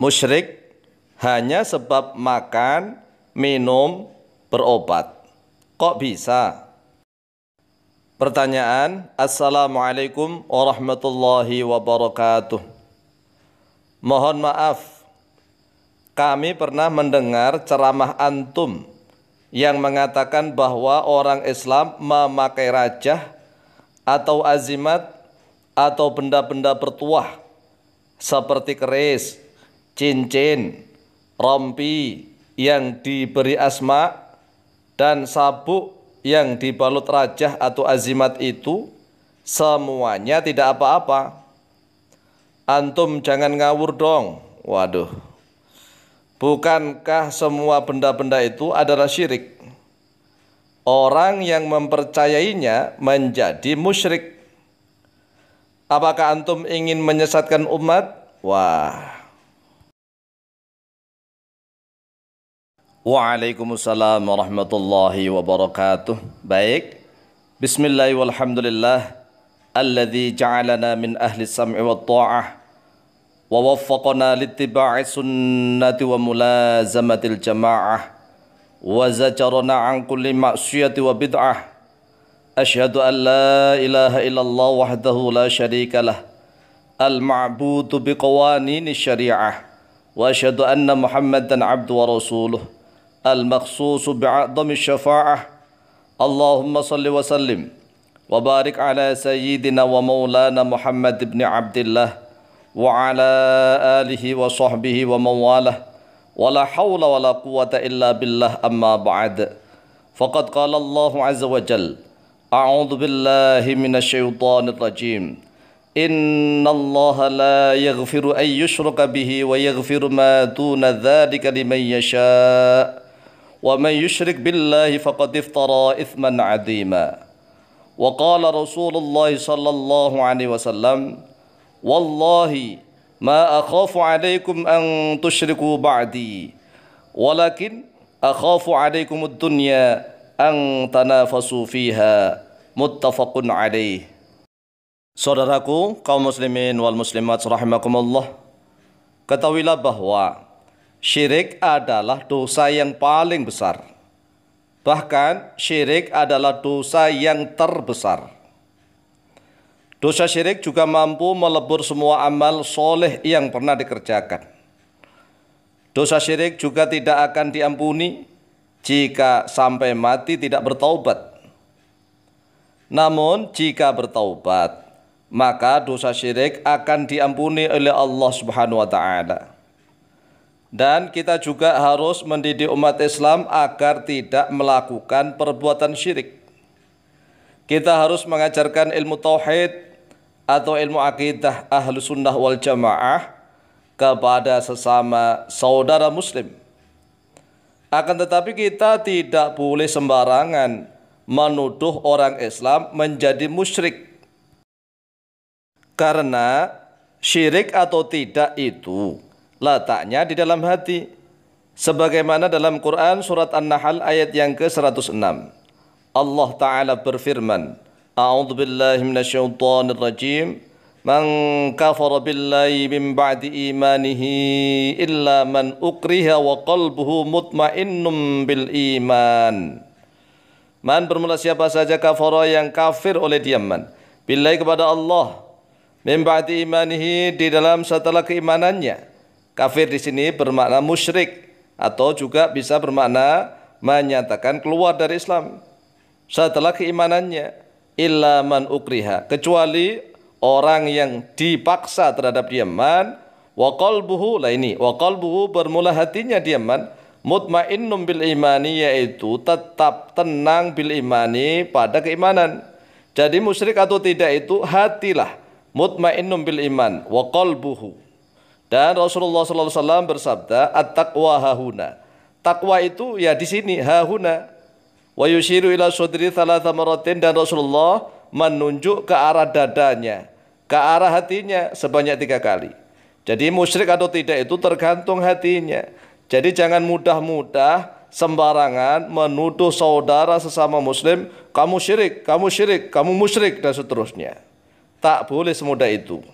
musyrik hanya sebab makan, minum, berobat. Kok bisa? Pertanyaan, Assalamualaikum warahmatullahi wabarakatuh. Mohon maaf, kami pernah mendengar ceramah antum yang mengatakan bahwa orang Islam memakai rajah atau azimat atau benda-benda bertuah seperti keris, cincin, rompi yang diberi asma dan sabuk yang dibalut rajah atau azimat itu semuanya tidak apa-apa. Antum jangan ngawur dong. Waduh. Bukankah semua benda-benda itu adalah syirik? Orang yang mempercayainya menjadi musyrik. Apakah antum ingin menyesatkan umat? Wah. Waalaikumsalam warahmatullahi wabarakatuh. Baik. Bismillah walhamdulillah. Alladhi ja'alana min ahli sam'i wa ta'ah. Wa waffaqana littiba'i sunnati wa mulazamatil jama'ah. Wa zajarana an kulli ma'siyati wa bid'ah. Ashhadu an la ilaha illallah wahdahu la sharika lah. Al-ma'budu biqawani ni syariah. Wa ashhadu anna muhammadan abdu wa rasuluh. المخصوص بعظم الشفاعة. اللهم صل وسلم وبارك على سيدنا ومولانا محمد بن عبد الله وعلى آله وصحبه ومن والاه. ولا حول ولا قوة إلا بالله أما بعد. فقد قال الله عز وجل أعوذ بالله من الشيطان الرجيم. إن الله لا يغفر أن يشرك به ويغفر ما دون ذلك لمن يشاء. ومن يشرك بالله فقد افترى إثما عظيما وقال رسول الله صلى الله عليه وسلم والله ما أخاف عليكم أن تشركوا بعدي ولكن أخاف عليكم الدنيا أن تنافسوا فيها. متفق عليه. Saudaraku kaum muslimin wal muslimat rahimakumullah. Ketahuilah bahwa syirik adalah dosa yang paling besar Bahkan syirik adalah dosa yang terbesar Dosa syirik juga mampu melebur semua amal soleh yang pernah dikerjakan. Dosa syirik juga tidak akan diampuni jika sampai mati tidak bertaubat. Namun jika bertaubat, maka dosa syirik akan diampuni oleh Allah Subhanahu wa taala. Dan kita juga harus mendidik umat Islam agar tidak melakukan perbuatan syirik. Kita harus mengajarkan ilmu tauhid atau ilmu akidah ahlu sunnah wal jamaah kepada sesama saudara muslim. Akan tetapi kita tidak boleh sembarangan menuduh orang Islam menjadi musyrik. Karena syirik atau tidak itu letaknya di dalam hati. Sebagaimana dalam Quran surat An-Nahl ayat yang ke-106 Allah taala berfirman A'udzu billahi minasyaitonir rajim Man kafara billahi min ba'di imanihi illa man ukriha wa qalbuhu mutmainnum bil iman. Man bermula siapa saja kafara yang kafir oleh dia man. Billahi kepada Allah min ba'di imanihi di dalam setelah keimanannya. Kafir di sini bermakna musyrik atau juga bisa bermakna menyatakan keluar dari Islam. Setelah keimanannya illa man ukriha kecuali orang yang dipaksa terhadap diaman wa qalbuhu lah ini wa qalbuhu bermula hatinya diaman mutmainnum bil imani yaitu tetap tenang bil imani pada keimanan. Jadi musyrik atau tidak itu hatilah mutmainnum bil iman wa qalbuhu dan Rasulullah SAW bersabda at-taqwa hahuna takwa itu ya di sini hahuna Wa yushiru ila sudri thalatha maratin dan Rasulullah menunjuk ke arah dadanya, ke arah hatinya sebanyak tiga kali. Jadi musyrik atau tidak itu tergantung hatinya. Jadi jangan mudah-mudah sembarangan menuduh saudara sesama muslim, kamu syirik, kamu syirik, kamu musyrik dan seterusnya. Tak boleh semudah itu.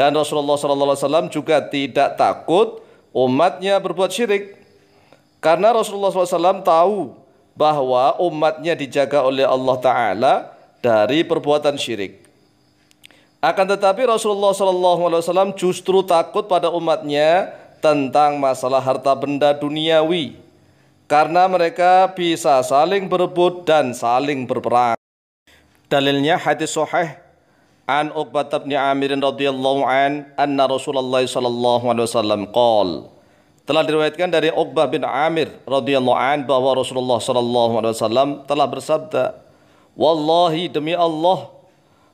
Dan Rasulullah SAW juga tidak takut umatnya berbuat syirik. Karena Rasulullah SAW tahu bahwa umatnya dijaga oleh Allah Ta'ala dari perbuatan syirik. Akan tetapi Rasulullah SAW justru takut pada umatnya tentang masalah harta benda duniawi. Karena mereka bisa saling berebut dan saling berperang. Dalilnya hadis sahih an Uqbah bin Amir radhiyallahu an anna Rasulullah sallallahu alaihi wasallam qol. Telah diriwayatkan dari Uqbah bin Amir radhiyallahu an bahwa Rasulullah sallallahu alaihi wasallam telah bersabda Wallahi demi Allah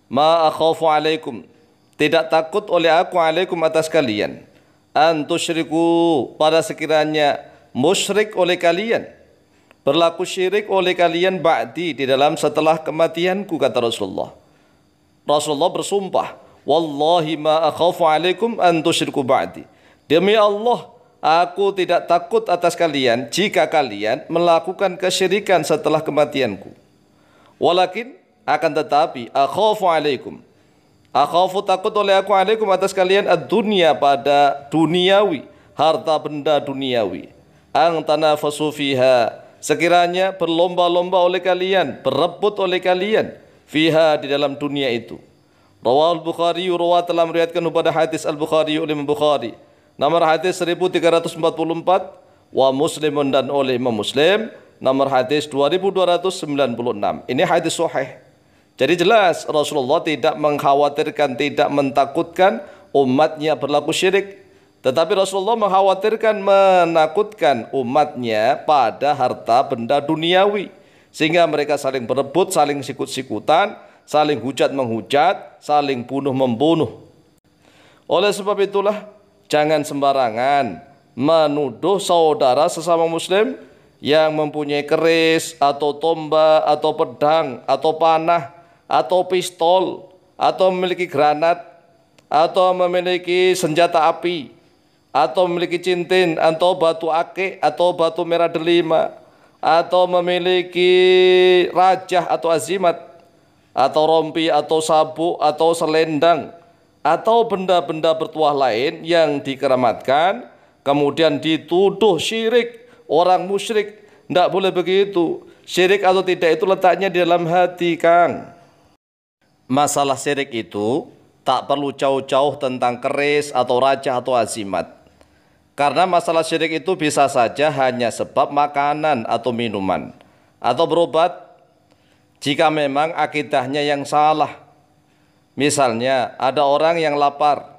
ma akhafu alaikum. Tidak takut oleh aku alaikum atas kalian. An tusyriku pada sekiranya musyrik oleh kalian. Berlaku syirik oleh kalian ba'di di dalam setelah kematianku kata Rasulullah Rasulullah bersumpah, "Wallahi ma akhafu alaikum an tusyriku ba'di." Demi Allah, aku tidak takut atas kalian jika kalian melakukan kesyirikan setelah kematianku. Walakin akan tetapi akhafu alaikum. Akhafu takut oleh aku alaikum atas kalian ad-dunya pada duniawi, harta benda duniawi. Ang tanafasu fiha. Sekiranya berlomba-lomba oleh kalian, berebut oleh kalian fiha di dalam dunia itu. Rawal Bukhari rawat telah meriwayatkan pada hadis Al Bukhari oleh Imam Bukhari. Nomor hadis 1344 wa Muslimun dan oleh Imam Muslim nomor hadis 2296. Ini hadis sahih. Jadi jelas Rasulullah tidak mengkhawatirkan, tidak mentakutkan umatnya berlaku syirik. Tetapi Rasulullah mengkhawatirkan, menakutkan umatnya pada harta benda duniawi sehingga mereka saling berebut, saling sikut-sikutan, saling hujat menghujat, saling bunuh membunuh. Oleh sebab itulah jangan sembarangan menuduh saudara sesama muslim yang mempunyai keris atau tombak atau pedang atau panah atau pistol atau memiliki granat atau memiliki senjata api atau memiliki cincin atau batu akik atau batu merah delima atau memiliki rajah atau azimat atau rompi atau sabuk atau selendang atau benda-benda bertuah lain yang dikeramatkan kemudian dituduh syirik orang musyrik. Tidak boleh begitu. Syirik atau tidak itu letaknya di dalam hati Kang. Masalah syirik itu tak perlu jauh-jauh tentang keris atau raja atau azimat karena masalah syirik itu bisa saja hanya sebab makanan atau minuman. Atau berobat jika memang akidahnya yang salah. Misalnya ada orang yang lapar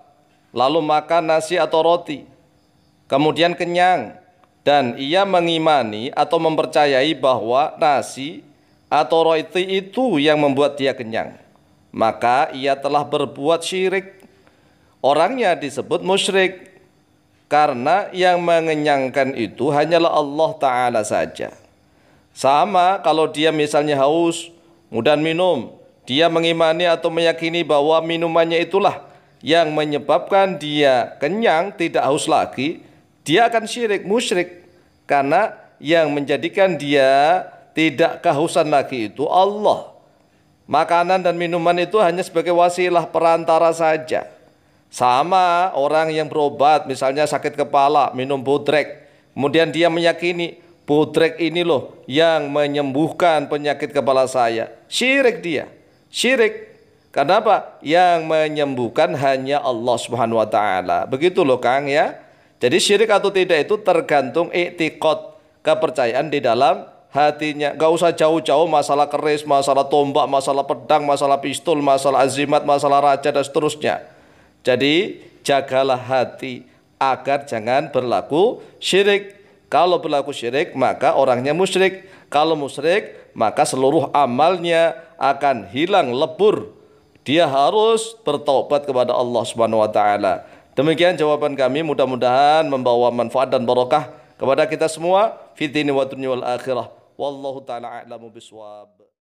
lalu makan nasi atau roti kemudian kenyang dan ia mengimani atau mempercayai bahwa nasi atau roti itu yang membuat dia kenyang. Maka ia telah berbuat syirik. Orangnya disebut musyrik karena yang mengenyangkan itu hanyalah Allah Ta'ala saja. Sama kalau dia misalnya haus, mudah minum. Dia mengimani atau meyakini bahwa minumannya itulah yang menyebabkan dia kenyang, tidak haus lagi. Dia akan syirik, musyrik. Karena yang menjadikan dia tidak kehausan lagi itu Allah. Makanan dan minuman itu hanya sebagai wasilah perantara saja. Sama orang yang berobat, misalnya sakit kepala, minum bodrek. Kemudian dia meyakini bodrek ini loh yang menyembuhkan penyakit kepala saya. Syirik dia. Syirik. Kenapa? Yang menyembuhkan hanya Allah Subhanahu wa taala. Begitu loh Kang ya. Jadi syirik atau tidak itu tergantung iktikad, kepercayaan di dalam hatinya. Gak usah jauh-jauh masalah keris, masalah tombak, masalah pedang, masalah pistol, masalah azimat, masalah raja dan seterusnya. Jadi jagalah hati agar jangan berlaku syirik. Kalau berlaku syirik maka orangnya musyrik. Kalau musyrik maka seluruh amalnya akan hilang lebur. Dia harus bertobat kepada Allah Subhanahu wa taala. Demikian jawaban kami mudah-mudahan membawa manfaat dan barokah kepada kita semua fitini wa dunya wal akhirah. Wallahu taala a'lamu biswab.